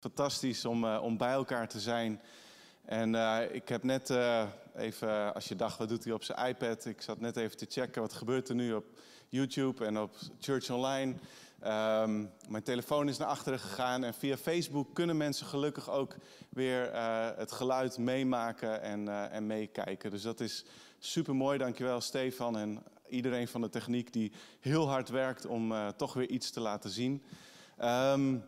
Fantastisch om, uh, om bij elkaar te zijn. En uh, ik heb net uh, even, als je dacht, wat doet hij op zijn iPad? Ik zat net even te checken, wat gebeurt er nu op YouTube en op Church Online. Um, mijn telefoon is naar achteren gegaan en via Facebook kunnen mensen gelukkig ook weer het geluid meemaken en, en meekijken. Dus dat is super mooi. Dankjewel Stefan en iedereen van de techniek die heel hard werkt om toch weer iets te laten zien. Um,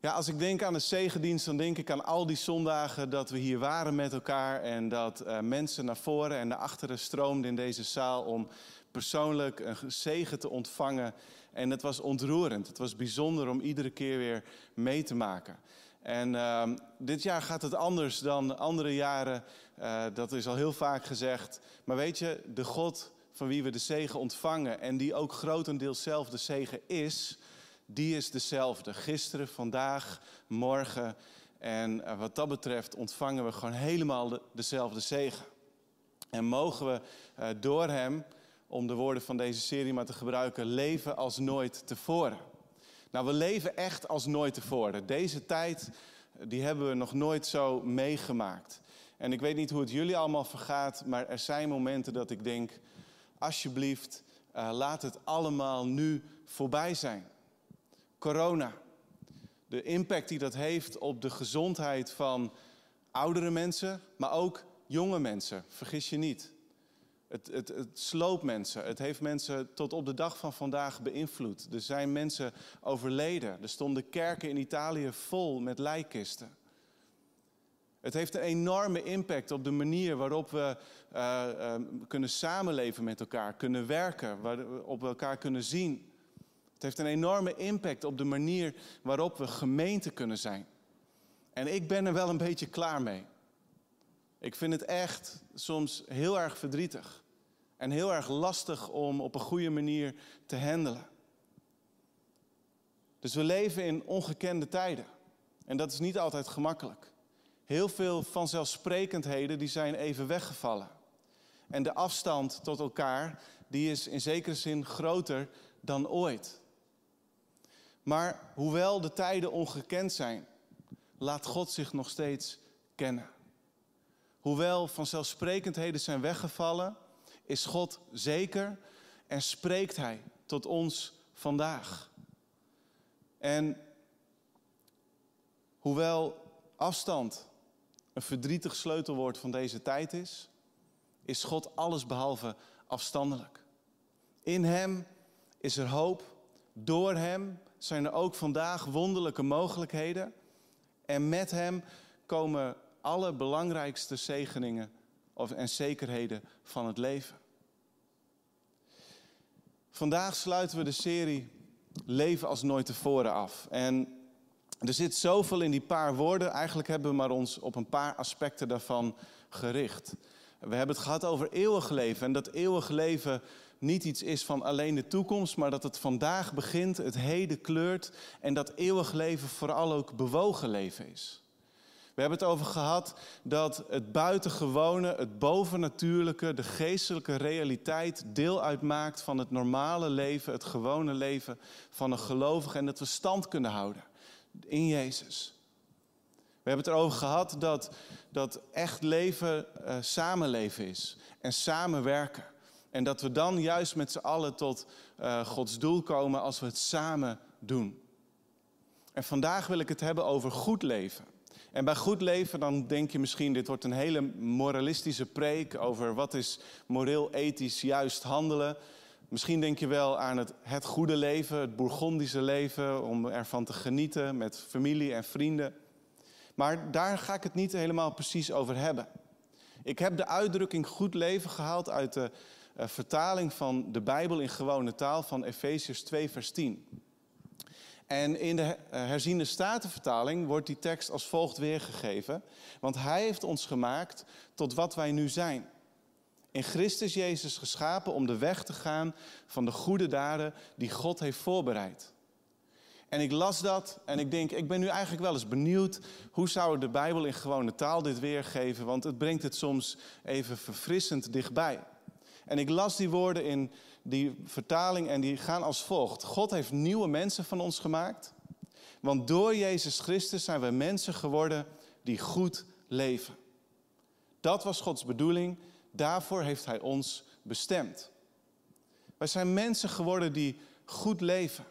ja, als ik denk aan de zegendienst, dan denk ik aan al die zondagen dat we hier waren met elkaar en dat uh, mensen naar voren en naar achteren stroomden in deze zaal om persoonlijk een zegen te ontvangen. En het was ontroerend. Het was bijzonder om iedere keer weer mee te maken. En uh, dit jaar gaat het anders dan andere jaren. Uh, dat is al heel vaak gezegd. Maar weet je, de God van wie we de zegen ontvangen en die ook grotendeels zelf de zegen is, die is dezelfde. Gisteren, vandaag, morgen. En eh, wat dat betreft ontvangen we gewoon helemaal de, dezelfde zegen. En mogen we uh, door Hem, om de woorden van deze serie maar te gebruiken, leven als nooit tevoren. Nou, we leven echt als nooit tevoren. Deze tijd, die hebben we nog nooit zo meegemaakt. En ik weet niet hoe het jullie allemaal vergaat, maar er zijn momenten dat ik denk, alsjeblieft, laat het allemaal nu voorbij zijn corona. De impact die dat heeft op de gezondheid van oudere mensen, maar ook jonge mensen. Vergis je niet. Het, het, het sloopt mensen. Het heeft mensen tot op de dag van vandaag beïnvloed. Er zijn mensen overleden. Er stonden kerken in Italië vol met lijkkisten. Het heeft een enorme impact op de manier waarop we uh, uh, kunnen samenleven met elkaar, kunnen werken, waarop we elkaar kunnen zien. Het heeft een enorme impact op de manier waarop we gemeente kunnen zijn. En ik ben er wel een beetje klaar mee. Ik vind het echt soms heel erg verdrietig. En heel erg lastig om op een goede manier te handelen. Dus we leven in ongekende tijden. En dat is niet altijd gemakkelijk. Heel veel vanzelfsprekendheden die zijn even weggevallen. En de afstand tot elkaar die is in zekere zin groter dan ooit. Maar hoewel de tijden ongekend zijn, laat God zich nog steeds kennen. Hoewel vanzelfsprekendheden zijn weggevallen, is God zeker en spreekt Hij tot ons vandaag. En hoewel afstand een verdrietig sleutelwoord van deze tijd is, is God allesbehalve afstandelijk. In Hem is er hoop, door Hem zijn er ook vandaag wonderlijke mogelijkheden. En met Hem komen alle belangrijkste zegeningen en zekerheden van het leven. Vandaag sluiten we de serie Leven als nooit tevoren af. En er zit zoveel in die paar woorden. Eigenlijk hebben we maar ons op een paar aspecten daarvan gericht. We hebben het gehad over eeuwig leven. En dat eeuwig leven niet iets is van alleen de toekomst, maar dat het vandaag begint, het heden kleurt en dat eeuwig leven vooral ook bewogen leven is. We hebben het over gehad dat het buitengewone, het bovennatuurlijke, de geestelijke realiteit deel uitmaakt van het normale leven, het gewone leven van een gelovige en dat we stand kunnen houden in Jezus. We hebben het erover gehad dat, dat echt leven uh, samenleven is en samenwerken. En dat we dan juist met z'n allen tot uh, Gods doel komen als we het samen doen. En vandaag wil ik het hebben over goed leven. En bij goed leven dan denk je misschien, dit wordt een hele moralistische preek over wat is moreel ethisch juist handelen. Misschien denk je wel aan het, het goede leven, het Bourgondische leven, om ervan te genieten met familie en vrienden. Maar daar ga ik het niet helemaal precies over hebben. Ik heb de uitdrukking goed leven gehaald uit de uh, vertaling van de Bijbel in gewone taal van Efesiërs 2, vers 10. En in de uh, herziende statenvertaling wordt die tekst als volgt weergegeven. Want Hij heeft ons gemaakt tot wat wij nu zijn. In Christus Jezus geschapen om de weg te gaan van de goede daden die God heeft voorbereid. En ik las dat en ik denk, ik ben nu eigenlijk wel eens benieuwd... hoe zou de Bijbel in gewone taal dit weergeven? Want het brengt het soms even verfrissend dichtbij. En ik las die woorden in die vertaling en die gaan als volgt. God heeft nieuwe mensen van ons gemaakt. Want door Jezus Christus zijn we mensen geworden die goed leven. Dat was Gods bedoeling. Daarvoor heeft Hij ons bestemd. Wij zijn mensen geworden die goed leven.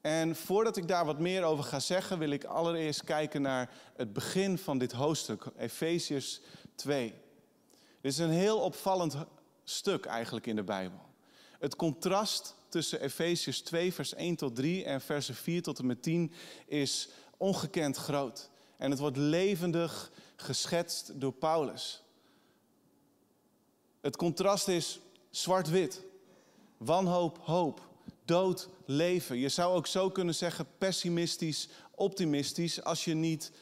En voordat ik daar wat meer over ga zeggen, wil ik allereerst kijken naar het begin van dit hoofdstuk, Efeziërs 2. Dit is een heel opvallend stuk eigenlijk in de Bijbel. Het contrast tussen Efeziërs 2, vers 1 tot 3 en versen 4 tot en met 10 is ongekend groot. En het wordt levendig geschetst door Paulus. Het contrast is zwart-wit, wanhoop, hoop, dood, leven. Je zou ook zo kunnen zeggen pessimistisch, optimistisch, als je niet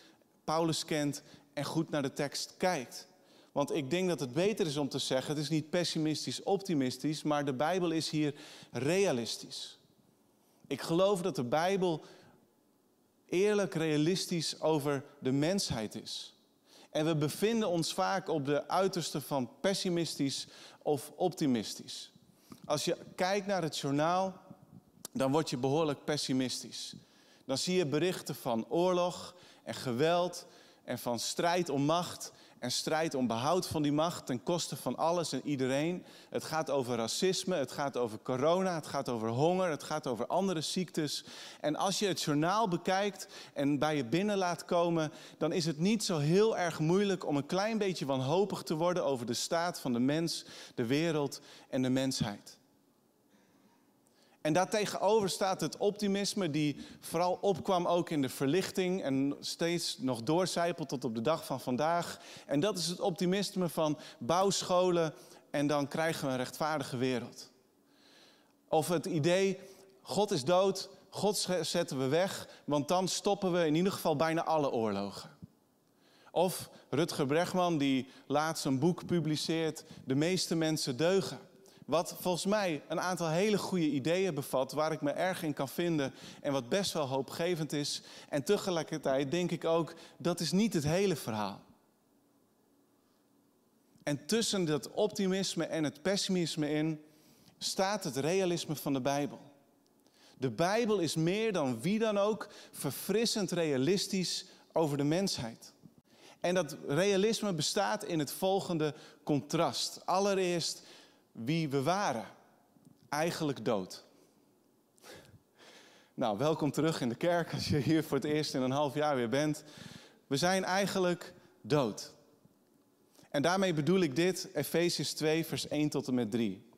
Paulus kent en goed naar de tekst kijkt. Want ik denk dat het beter is om te zeggen, het is niet pessimistisch, optimistisch, maar de Bijbel is hier realistisch. Ik geloof dat de Bijbel eerlijk realistisch over de mensheid is. En we bevinden ons vaak op de uiterste van pessimistisch of optimistisch. Als je kijkt naar het journaal, dan word je behoorlijk pessimistisch. Dan zie je berichten van oorlog en geweld en van strijd om macht en strijd om behoud van die macht ten koste van alles en iedereen. Het gaat over racisme, het gaat over corona, het gaat over honger, het gaat over andere ziektes. En als je het journaal bekijkt en bij je binnen laat komen, dan is het niet zo heel erg moeilijk om een klein beetje wanhopig te worden over de staat van de mens, de wereld en de mensheid. En daartegenover staat het optimisme die vooral opkwam ook in de verlichting en steeds nog doorcijpelt tot op de dag van vandaag. En dat is het optimisme van bouwscholen en dan krijgen we een rechtvaardige wereld. Of het idee, God is dood, God zetten we weg, want dan stoppen we in ieder geval bijna alle oorlogen. Of Rutger Bregman die laatst een boek publiceert, De meeste mensen deugen. Wat volgens mij een aantal hele goede ideeën bevat, waar ik me erg in kan vinden en wat best wel hoopgevend is. En tegelijkertijd denk ik ook, dat is niet het hele verhaal. En tussen dat optimisme en het pessimisme in staat het realisme van de Bijbel. De Bijbel is meer dan wie dan ook verfrissend realistisch over de mensheid. En dat realisme bestaat in het volgende contrast. Allereerst wie we waren. Eigenlijk dood. Nou, welkom terug in de kerk als je hier voor het eerst in een half jaar weer bent. We zijn eigenlijk dood. En daarmee bedoel ik dit, Efesius 2, vers 1 tot en met 3.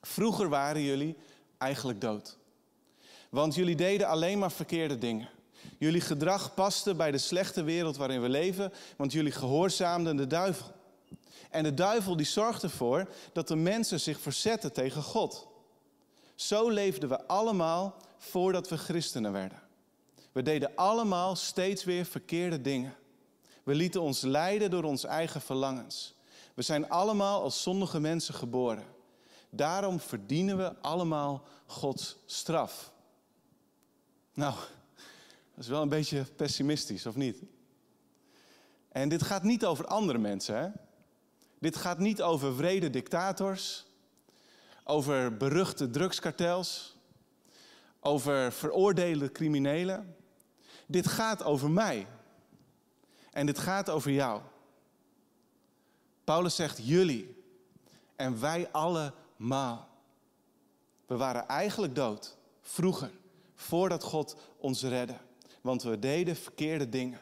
Vroeger waren jullie eigenlijk dood. Want jullie deden alleen maar verkeerde dingen. Jullie gedrag paste bij de slechte wereld waarin we leven, want jullie gehoorzaamden de duivel. En de duivel die zorgt ervoor dat de mensen zich verzetten tegen God. Zo leefden we allemaal voordat we christenen werden. We deden allemaal steeds weer verkeerde dingen. We lieten ons leiden door onze eigen verlangens. We zijn allemaal als zondige mensen geboren. Daarom verdienen we allemaal Gods straf. Nou, dat is wel een beetje pessimistisch, of niet? En dit gaat niet over andere mensen, hè? Dit gaat niet over vrede dictators, over beruchte drugskartels, over veroordeelde criminelen. Dit gaat over mij. En dit gaat over jou. Paulus zegt jullie en wij allemaal. We waren eigenlijk dood, vroeger, voordat God ons redde. Want we deden verkeerde dingen.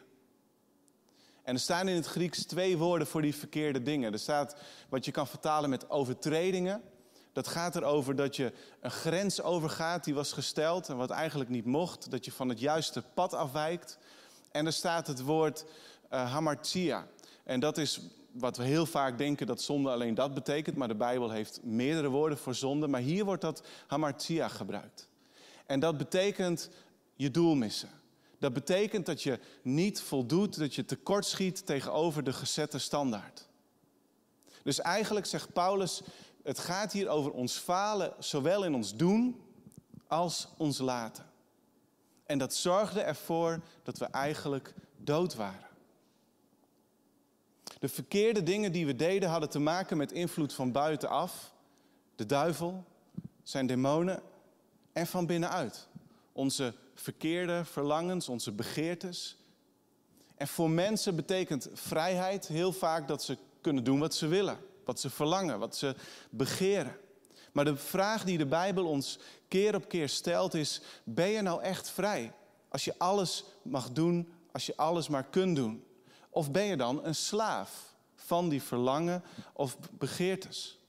En er staan in het Grieks twee woorden voor die verkeerde dingen. Er staat wat je kan vertalen met overtredingen. Dat gaat erover dat je een grens overgaat die was gesteld en wat eigenlijk niet mocht. Dat je van het juiste pad afwijkt. En er staat het woord uh, hamartia. En dat is wat we heel vaak denken dat zonde alleen dat betekent. Maar de Bijbel heeft meerdere woorden voor zonde. Maar hier wordt dat hamartia gebruikt. En dat betekent je doel missen. Dat betekent dat je niet voldoet, dat je tekortschiet tegenover de gezette standaard. Dus eigenlijk zegt Paulus, het gaat hier over ons falen, zowel in ons doen als ons laten. En dat zorgde ervoor dat we eigenlijk dood waren. De verkeerde dingen die we deden hadden te maken met invloed van buitenaf, de duivel, zijn demonen en van binnenuit, onze verkeerde verlangens, onze begeertes. En voor mensen betekent vrijheid heel vaak dat ze kunnen doen wat ze willen, wat ze verlangen, wat ze begeren. Maar de vraag die de Bijbel ons keer op keer stelt is: ben je nou echt vrij? Als je alles mag doen, als je alles maar kunt doen. Of ben je dan een slaaf van die verlangen of begeertes?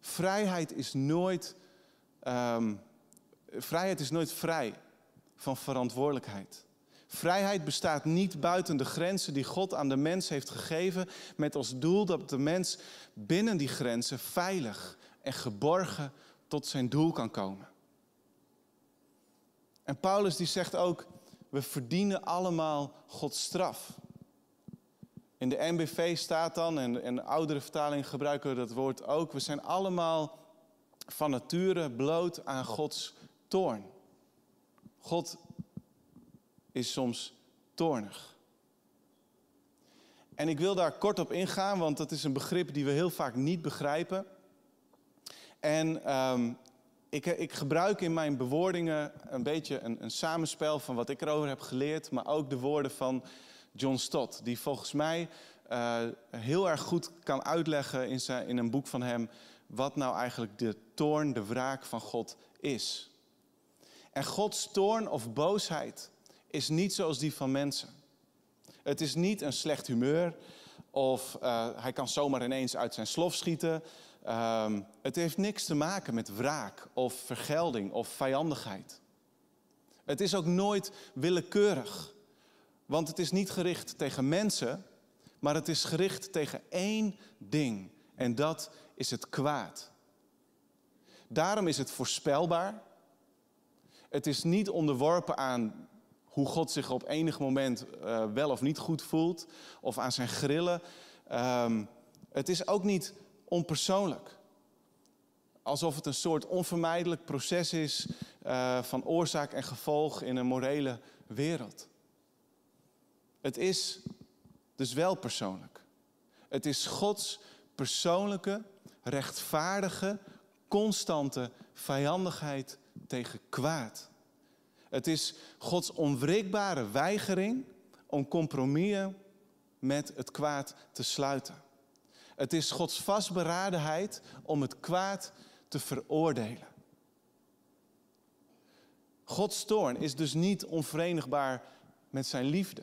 Vrijheid is nooit, um, vrijheid is nooit vrij van verantwoordelijkheid. Vrijheid bestaat niet buiten de grenzen die God aan de mens heeft gegeven, met als doel dat de mens binnen die grenzen veilig en geborgen tot zijn doel kan komen. En Paulus die zegt ook, we verdienen allemaal Gods straf. In de NBV staat dan, en, en oudere vertalingen gebruiken dat woord ook, we zijn allemaal van nature bloot aan Gods toorn. God is soms toornig. En ik wil daar kort op ingaan, want dat is een begrip die we heel vaak niet begrijpen. En um, ik, ik, gebruik in mijn bewoordingen een beetje een, een, samenspel van wat ik erover heb geleerd, maar ook de woorden van John Stott, die volgens mij uh, heel erg goed kan uitleggen in, zijn, in een boek van hem wat nou eigenlijk de toorn, de wraak van God is. En Gods toorn of boosheid is niet zoals die van mensen. Het is niet een slecht humeur of uh, hij kan zomaar ineens uit zijn slof schieten. Um, het heeft niks te maken met wraak of vergelding of vijandigheid. Het is ook nooit willekeurig, want het is niet gericht tegen mensen, maar het is gericht tegen één ding en dat is het kwaad. Daarom is het voorspelbaar. Het is niet onderworpen aan hoe God zich op enig moment uh, wel of niet goed voelt, of aan zijn grillen. Um, het is ook niet onpersoonlijk. Alsof het een soort onvermijdelijk proces is uh, van oorzaak en gevolg in een morele wereld. Het is dus wel persoonlijk. Het is Gods persoonlijke, rechtvaardige, constante vijandigheid tegen kwaad. Het is Gods onwrikbare weigering om compromissen met het kwaad te sluiten. Het is Gods vastberadenheid om het kwaad te veroordelen. Gods toorn is dus niet onverenigbaar met zijn liefde.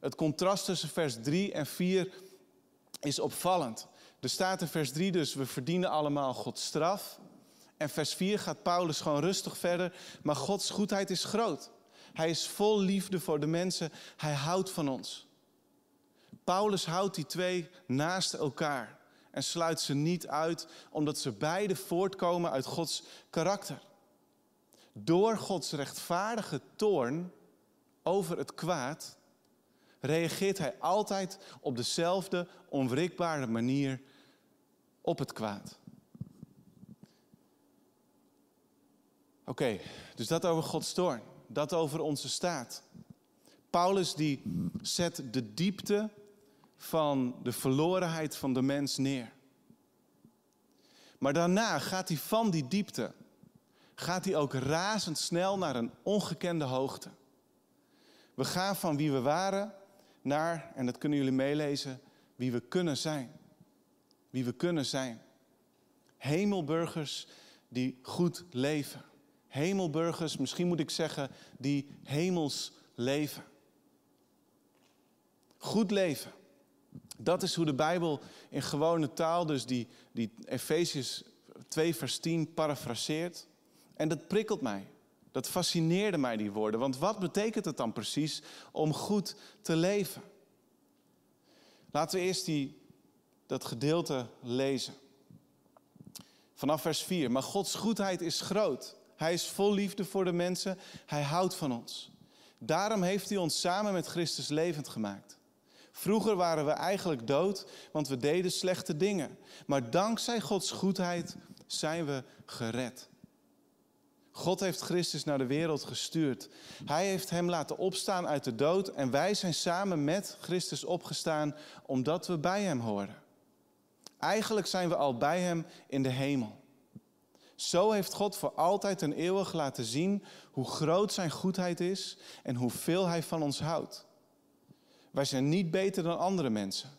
Het contrast tussen vers 3 en 4 is opvallend. Er staat in vers 3 dus, we verdienen allemaal Gods straf. En vers 4 gaat Paulus gewoon rustig verder. Maar Gods goedheid is groot. Hij is vol liefde voor de mensen. Hij houdt van ons. Paulus houdt die twee naast elkaar en sluit ze niet uit, omdat ze beide voortkomen uit Gods karakter. Door Gods rechtvaardige toorn over het kwaad reageert hij altijd op dezelfde onwrikbare manier op het kwaad. Oké, dus dat over Gods toorn, dat over onze staat. Paulus die zet de diepte van de verlorenheid van de mens neer. Maar daarna gaat hij van die diepte, gaat hij ook razendsnel naar een ongekende hoogte. We gaan van wie we waren naar, en dat kunnen jullie meelezen, wie we kunnen zijn. Wie we kunnen zijn. Hemelburgers die goed leven. Hemelburgers, misschien moet ik zeggen, die hemels leven. Goed leven. Dat is hoe de Bijbel in gewone taal, dus die, die Efesius 2, vers 10, parafraseert. En dat prikkelt mij. Dat fascineerde mij, die woorden. Want wat betekent het dan precies om goed te leven? Laten we eerst die, dat gedeelte lezen. Vanaf vers 4. Maar Gods goedheid is groot. Hij is vol liefde voor de mensen. Hij houdt van ons. Daarom heeft hij ons samen met Christus levend gemaakt. Vroeger waren we eigenlijk dood, want we deden slechte dingen. Maar dankzij Gods goedheid zijn we gered. God heeft Christus naar de wereld gestuurd. Hij heeft hem laten opstaan uit de dood en wij zijn samen met Christus opgestaan omdat we bij hem horen. Eigenlijk zijn we al bij hem in de hemel. Zo heeft God voor altijd en eeuwig laten zien hoe groot zijn goedheid is en hoeveel hij van ons houdt. Wij zijn niet beter dan andere mensen.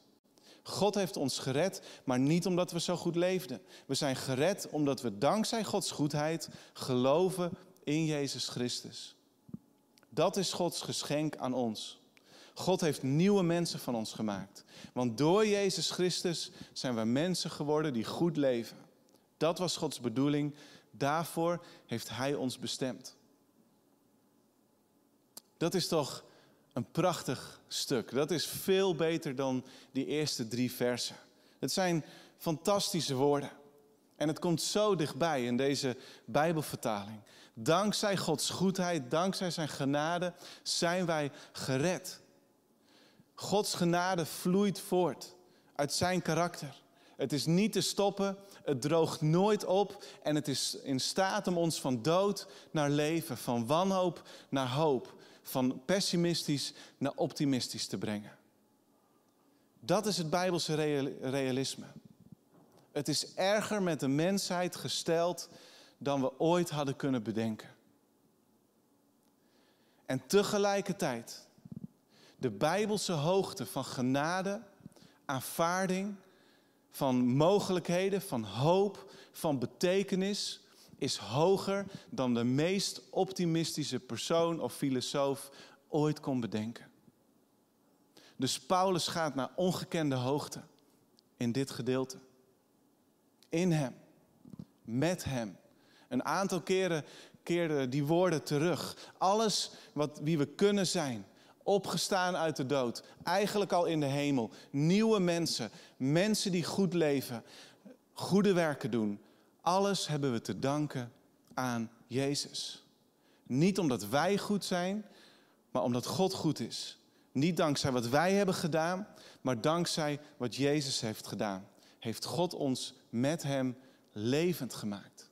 God heeft ons gered, maar niet omdat we zo goed leefden. We zijn gered omdat we dankzij Gods goedheid geloven in Jezus Christus. Dat is Gods geschenk aan ons. God heeft nieuwe mensen van ons gemaakt. Want door Jezus Christus zijn we mensen geworden die goed leven. Dat was Gods bedoeling. Daarvoor heeft Hij ons bestemd. Dat is toch een prachtig stuk. Dat is veel beter dan die eerste drie versen. Het zijn fantastische woorden. En het komt zo dichtbij in deze Bijbelvertaling. Dankzij Gods goedheid, dankzij Zijn genade, zijn wij gered. Gods genade vloeit voort uit Zijn karakter. Het is niet te stoppen, het droogt nooit op en het is in staat om ons van dood naar leven, van wanhoop naar hoop, van pessimistisch naar optimistisch te brengen. Dat is het Bijbelse realisme. Het is erger met de mensheid gesteld dan we ooit hadden kunnen bedenken. En tegelijkertijd de Bijbelse hoogte van genade, aanvaarding, van mogelijkheden, van hoop, van betekenis is hoger dan de meest optimistische persoon of filosoof ooit kon bedenken. Dus Paulus gaat naar ongekende hoogte in dit gedeelte. In hem, met hem. Een aantal keren keerde die woorden terug. Alles wat, wie we kunnen zijn, opgestaan uit de dood, eigenlijk al in de hemel. Nieuwe mensen, mensen die goed leven, goede werken doen. Alles hebben we te danken aan Jezus. Niet omdat wij goed zijn, maar omdat God goed is. Niet dankzij wat wij hebben gedaan, maar dankzij wat Jezus heeft gedaan. Heeft God ons met Hem levend gemaakt.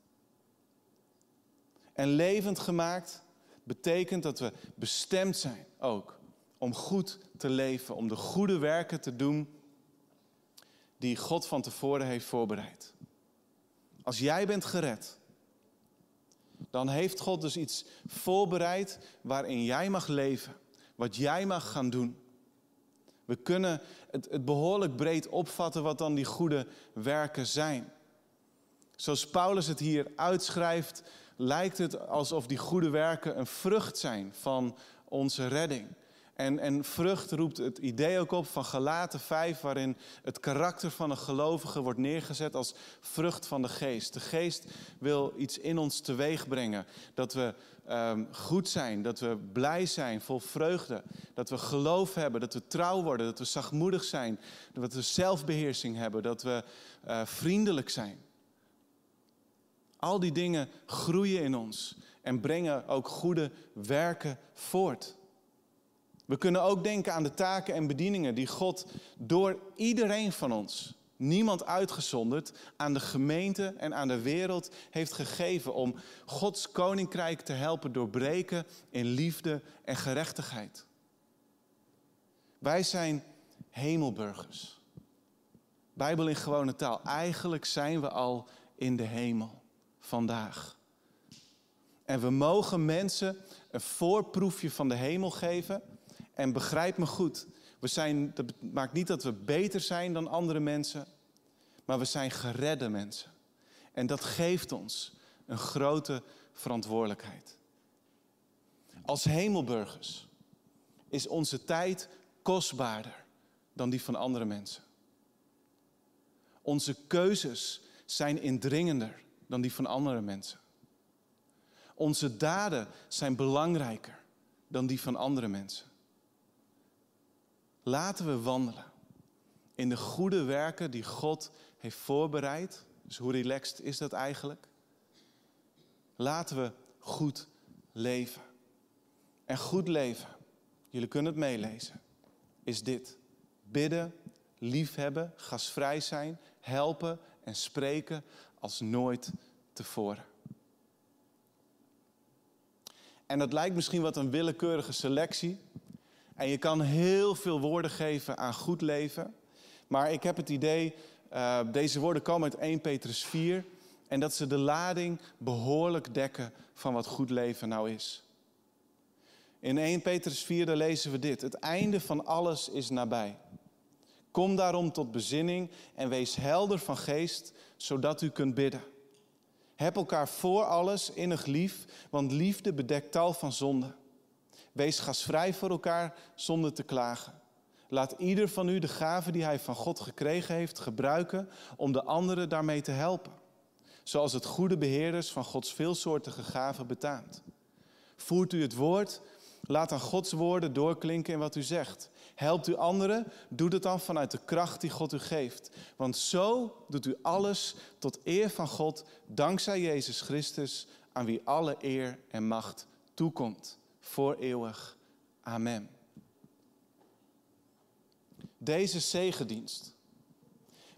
En levend gemaakt betekent dat we bestemd zijn ook om goed te leven, om de goede werken te doen die God van tevoren heeft voorbereid. Als jij bent gered, dan heeft God dus iets voorbereid waarin jij mag leven, wat jij mag gaan doen. We kunnen het, het behoorlijk breed opvatten wat dan die goede werken zijn. Zoals Paulus het hier uitschrijft, lijkt het alsof die goede werken een vrucht zijn van onze redding. En, en vrucht roept het idee ook op van Galaten 5, waarin het karakter van een gelovige wordt neergezet als vrucht van de geest. De geest wil iets in ons teweeg brengen. Dat we um, goed zijn, dat we blij zijn, vol vreugde. Dat we geloof hebben, dat we trouw worden, dat we zachtmoedig zijn. Dat we zelfbeheersing hebben, dat we uh, vriendelijk zijn. Al die dingen groeien in ons en brengen ook goede werken voort. We kunnen ook denken aan de taken en bedieningen die God door iedereen van ons, niemand uitgezonderd, aan de gemeente en aan de wereld heeft gegeven om Gods koninkrijk te helpen doorbreken in liefde en gerechtigheid. Wij zijn hemelburgers. Bijbel in gewone taal. Eigenlijk zijn we al in de hemel vandaag. En we mogen mensen een voorproefje van de hemel geven en begrijp me goed, we zijn, dat maakt niet dat we beter zijn dan andere mensen, maar we zijn geredde mensen. En dat geeft ons een grote verantwoordelijkheid. Als hemelburgers is onze tijd kostbaarder dan die van andere mensen. Onze keuzes zijn indringender dan die van andere mensen. Onze daden zijn belangrijker dan die van andere mensen. Laten we wandelen in de goede werken die God heeft voorbereid. Dus hoe relaxed is dat eigenlijk? Laten we goed leven. En goed leven, jullie kunnen het meelezen, is dit. Bidden, liefhebben, gasvrij zijn, helpen en spreken als nooit tevoren. En dat lijkt misschien wat een willekeurige selectie. En je kan heel veel woorden geven aan goed leven. Maar ik heb het idee, uh, deze woorden komen uit 1 Petrus 4. En dat ze de lading behoorlijk dekken van wat goed leven nou is. In 1 Petrus 4 lezen we dit: Het einde van alles is nabij. Kom daarom tot bezinning en wees helder van geest, zodat u kunt bidden. Heb elkaar voor alles innig lief, want liefde bedekt tal van zonden. Wees gasvrij voor elkaar zonder te klagen. Laat ieder van u de gave die hij van God gekregen heeft gebruiken om de anderen daarmee te helpen. Zoals het goede beheerders van Gods veelsoortige gaven betaamt. Voert u het woord, laat dan Gods woorden doorklinken in wat u zegt. Helpt u anderen, doe het dan vanuit de kracht die God u geeft. Want zo doet u alles tot eer van God, dankzij Jezus Christus, aan wie alle eer en macht toekomt, voor eeuwig. Amen. Deze zegendienst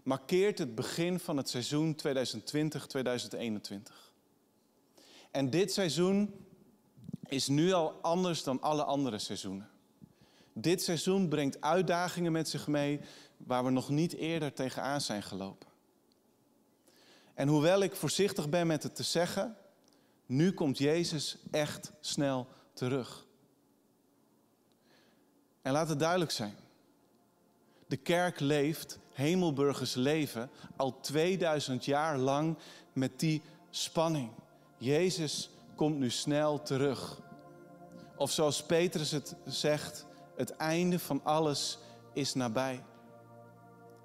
markeert het begin van het seizoen 2020-2021. En dit seizoen is nu al anders dan alle andere seizoenen. Dit seizoen brengt uitdagingen met zich mee waar we nog niet eerder tegenaan zijn gelopen. En hoewel ik voorzichtig ben met het te zeggen, nu komt Jezus echt snel terug. En laat het duidelijk zijn. De kerk leeft, hemelburgers leven, al 2000 jaar lang met die spanning. Jezus komt nu snel terug. Of zoals Petrus het zegt, het einde van alles is nabij.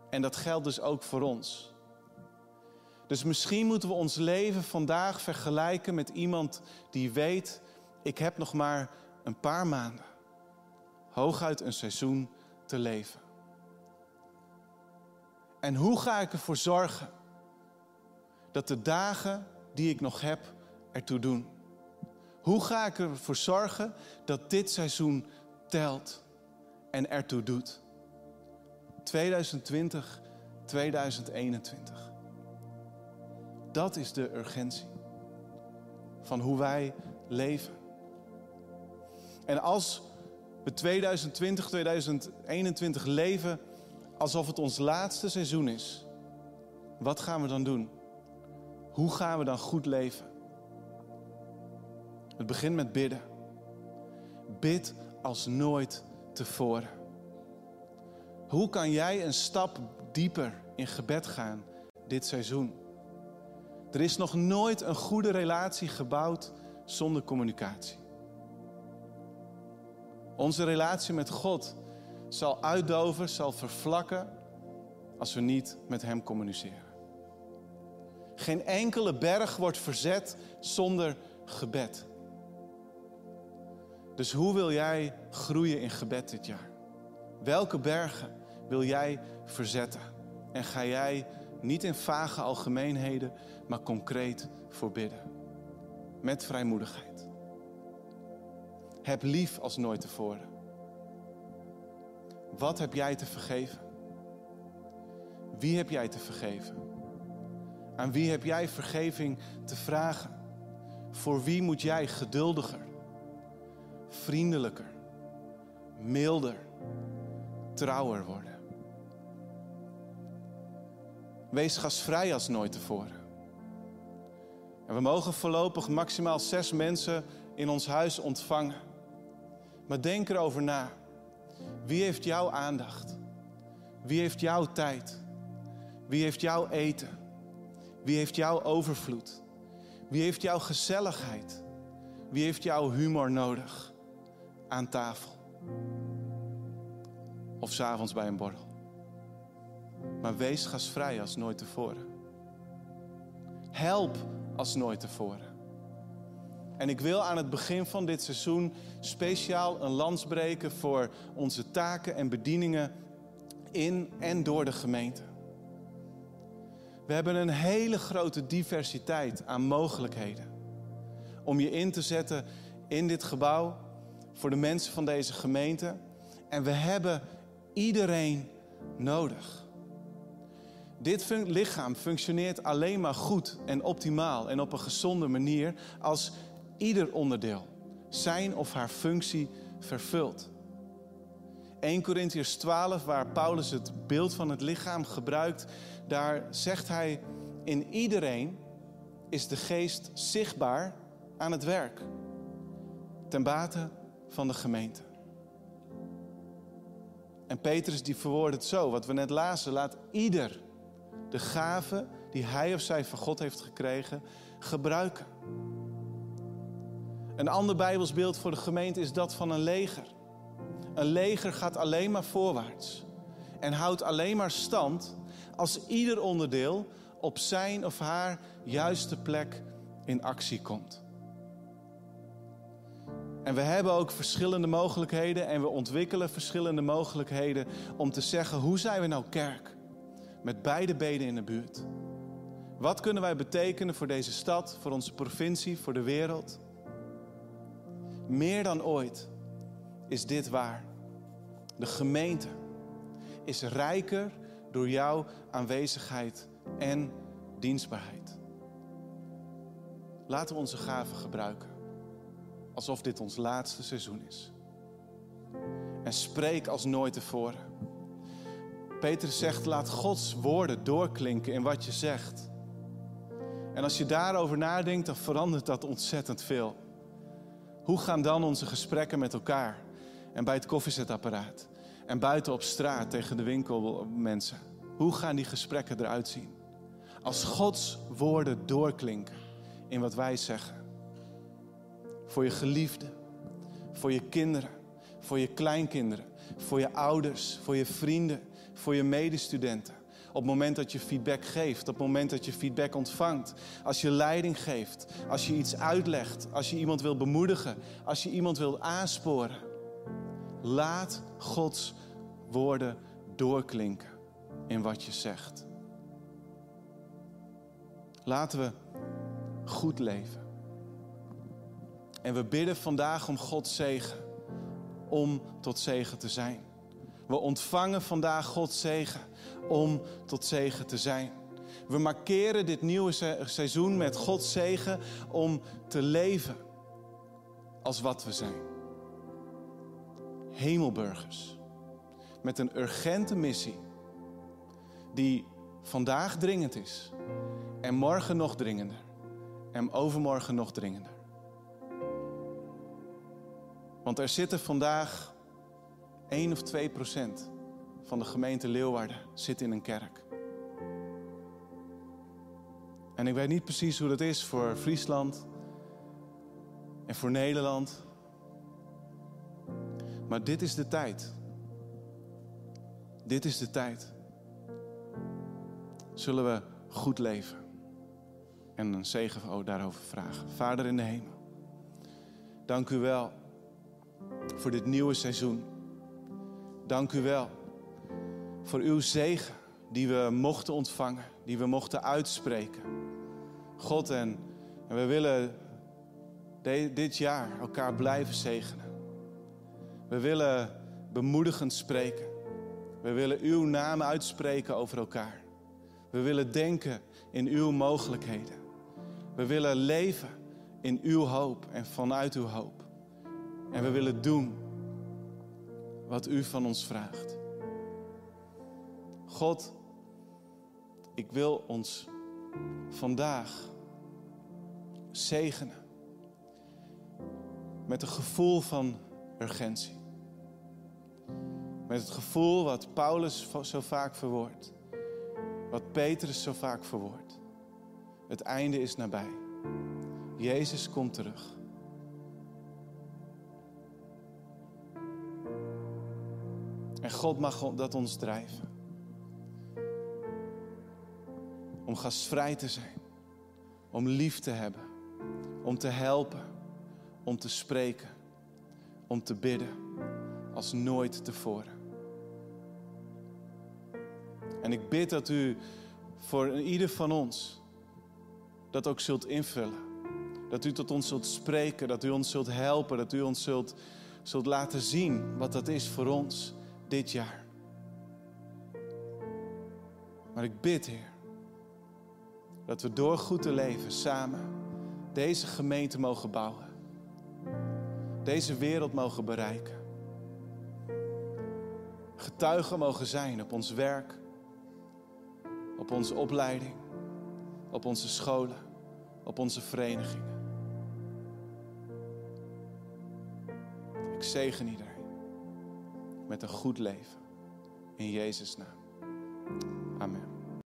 En dat geldt dus ook voor ons. Dus misschien moeten we ons leven vandaag vergelijken met iemand die weet, ik heb nog maar een paar maanden, hooguit een seizoen te leven. En hoe ga ik ervoor zorgen dat de dagen die ik nog heb ertoe doen? Hoe ga ik ervoor zorgen dat dit seizoen telt en ertoe doet? 2020, 2021. Dat is de urgentie van hoe wij leven. En als we 2020, 2021 leven alsof het ons laatste seizoen is, wat gaan we dan doen? Hoe gaan we dan goed leven? Het begint met bidden. Bid als nooit tevoren. Hoe kan jij een stap dieper in gebed gaan dit seizoen? Er is nog nooit een goede relatie gebouwd zonder communicatie. Onze relatie met God zal uitdoven, zal vervlakken als we niet met Hem communiceren. Geen enkele berg wordt verzet zonder gebed. Dus hoe wil jij groeien in gebed dit jaar? Welke bergen wil jij verzetten? En ga jij niet in vage algemeenheden, maar concreet voorbidden? Met vrijmoedigheid. Heb lief als nooit tevoren. Wat heb jij te vergeven? Wie heb jij te vergeven? Aan wie heb jij vergeving te vragen? Voor wie moet jij geduldiger, vriendelijker, milder, trouwer worden? Wees gasvrij als nooit tevoren. En we mogen voorlopig maximaal zes mensen in ons huis ontvangen. Maar denk erover na. Wie heeft jouw aandacht? Wie heeft jouw tijd? Wie heeft jouw eten? Wie heeft jouw overvloed? Wie heeft jouw gezelligheid? Wie heeft jouw humor nodig aan tafel? Of s'avonds bij een borrel? Maar wees gasvrij als nooit tevoren. Help als nooit tevoren. En ik wil aan het begin van dit seizoen speciaal een lans breken voor onze taken en bedieningen in en door de gemeente. We hebben een hele grote diversiteit aan mogelijkheden om je in te zetten in dit gebouw voor de mensen van deze gemeente. En we hebben iedereen nodig. Dit lichaam functioneert alleen maar goed en optimaal en op een gezonde manier als ieder onderdeel zijn of haar functie vervult. 1 Corinthians 12, waar Paulus het beeld van het lichaam gebruikt, daar zegt hij: In iedereen is de geest zichtbaar aan het werk. Ten bate van de gemeente. En Petrus die verwoordt het zo, wat we net lazen. Laat ieder de gave die hij of zij van God heeft gekregen gebruiken. Een ander Bijbelsbeeld voor de gemeente is dat van een leger. Een leger gaat alleen maar voorwaarts en houdt alleen maar stand als ieder onderdeel op zijn of haar juiste plek in actie komt. En we hebben ook verschillende mogelijkheden en we ontwikkelen verschillende mogelijkheden om te zeggen hoe zijn we nou kerk? Met beide benen in de buurt. Wat kunnen wij betekenen voor deze stad, voor onze provincie, voor de wereld? Meer dan ooit is dit waar. De gemeente is rijker door jouw aanwezigheid en dienstbaarheid. Laten we onze gaven gebruiken. Alsof dit ons laatste seizoen is. En spreek als nooit tevoren. Petrus zegt: laat Gods woorden doorklinken in wat je zegt. En als je daarover nadenkt, dan verandert dat ontzettend veel. Hoe gaan dan onze gesprekken met elkaar? En bij het koffiezetapparaat? En buiten op straat tegen de winkelmensen? Hoe gaan die gesprekken eruit zien? Als Gods woorden doorklinken in wat wij zeggen. Voor je geliefden, voor je kinderen, voor je kleinkinderen, voor je ouders, voor je vrienden, voor je medestudenten. Op het moment dat je feedback geeft, op het moment dat je feedback ontvangt, als je leiding geeft, als je iets uitlegt, als je iemand wil bemoedigen, als je iemand wil aansporen. Laat Gods woorden doorklinken in wat je zegt. Laten we goed leven. En we bidden vandaag om Gods zegen, om tot zegen te zijn. We ontvangen vandaag Gods zegen om tot zegen te zijn. We markeren dit nieuwe seizoen met Gods zegen om te leven als wat we zijn. Hemelburgers met een urgente missie die vandaag dringend is en morgen nog dringender en overmorgen nog dringender. Want er zitten vandaag 1 of 2 procent van de gemeente Leeuwarden zit in een kerk. En ik weet niet precies hoe dat is voor Friesland en voor Nederland. Maar dit is de tijd. Dit is de tijd. Zullen we goed leven en een zegen daarover vragen. Vader in de hemel, dank u wel voor dit nieuwe seizoen. Dank u wel voor uw zegen die we mochten ontvangen, die we mochten uitspreken. God, en, we willen dit jaar elkaar blijven zegenen. We willen bemoedigend spreken. We willen uw naam uitspreken over elkaar. We willen denken in uw mogelijkheden. We willen leven in uw hoop en vanuit uw hoop. En we willen doen wat u van ons vraagt. God, ik wil ons vandaag zegenen met een gevoel van urgentie. Met het gevoel wat Paulus zo vaak verwoordt. Wat Petrus zo vaak verwoordt. Het einde is nabij. Jezus komt terug. God mag dat ons drijven. Om gastvrij te zijn. Om lief te hebben. Om te helpen. Om te spreken. Om te bidden. Als nooit tevoren. En ik bid dat u voor ieder van ons dat ook zult invullen. Dat u tot ons zult spreken, dat u ons zult helpen, dat u ons zult, zult laten zien wat dat is voor ons dit jaar. Maar ik bid, Heer, dat we door goed te leven samen deze gemeente mogen bouwen. Deze wereld mogen bereiken. Getuigen mogen zijn op ons werk, op onze opleiding, op onze scholen, op onze verenigingen. Ik zegen iedereen met een goed leven. In Jezus' naam. Amen.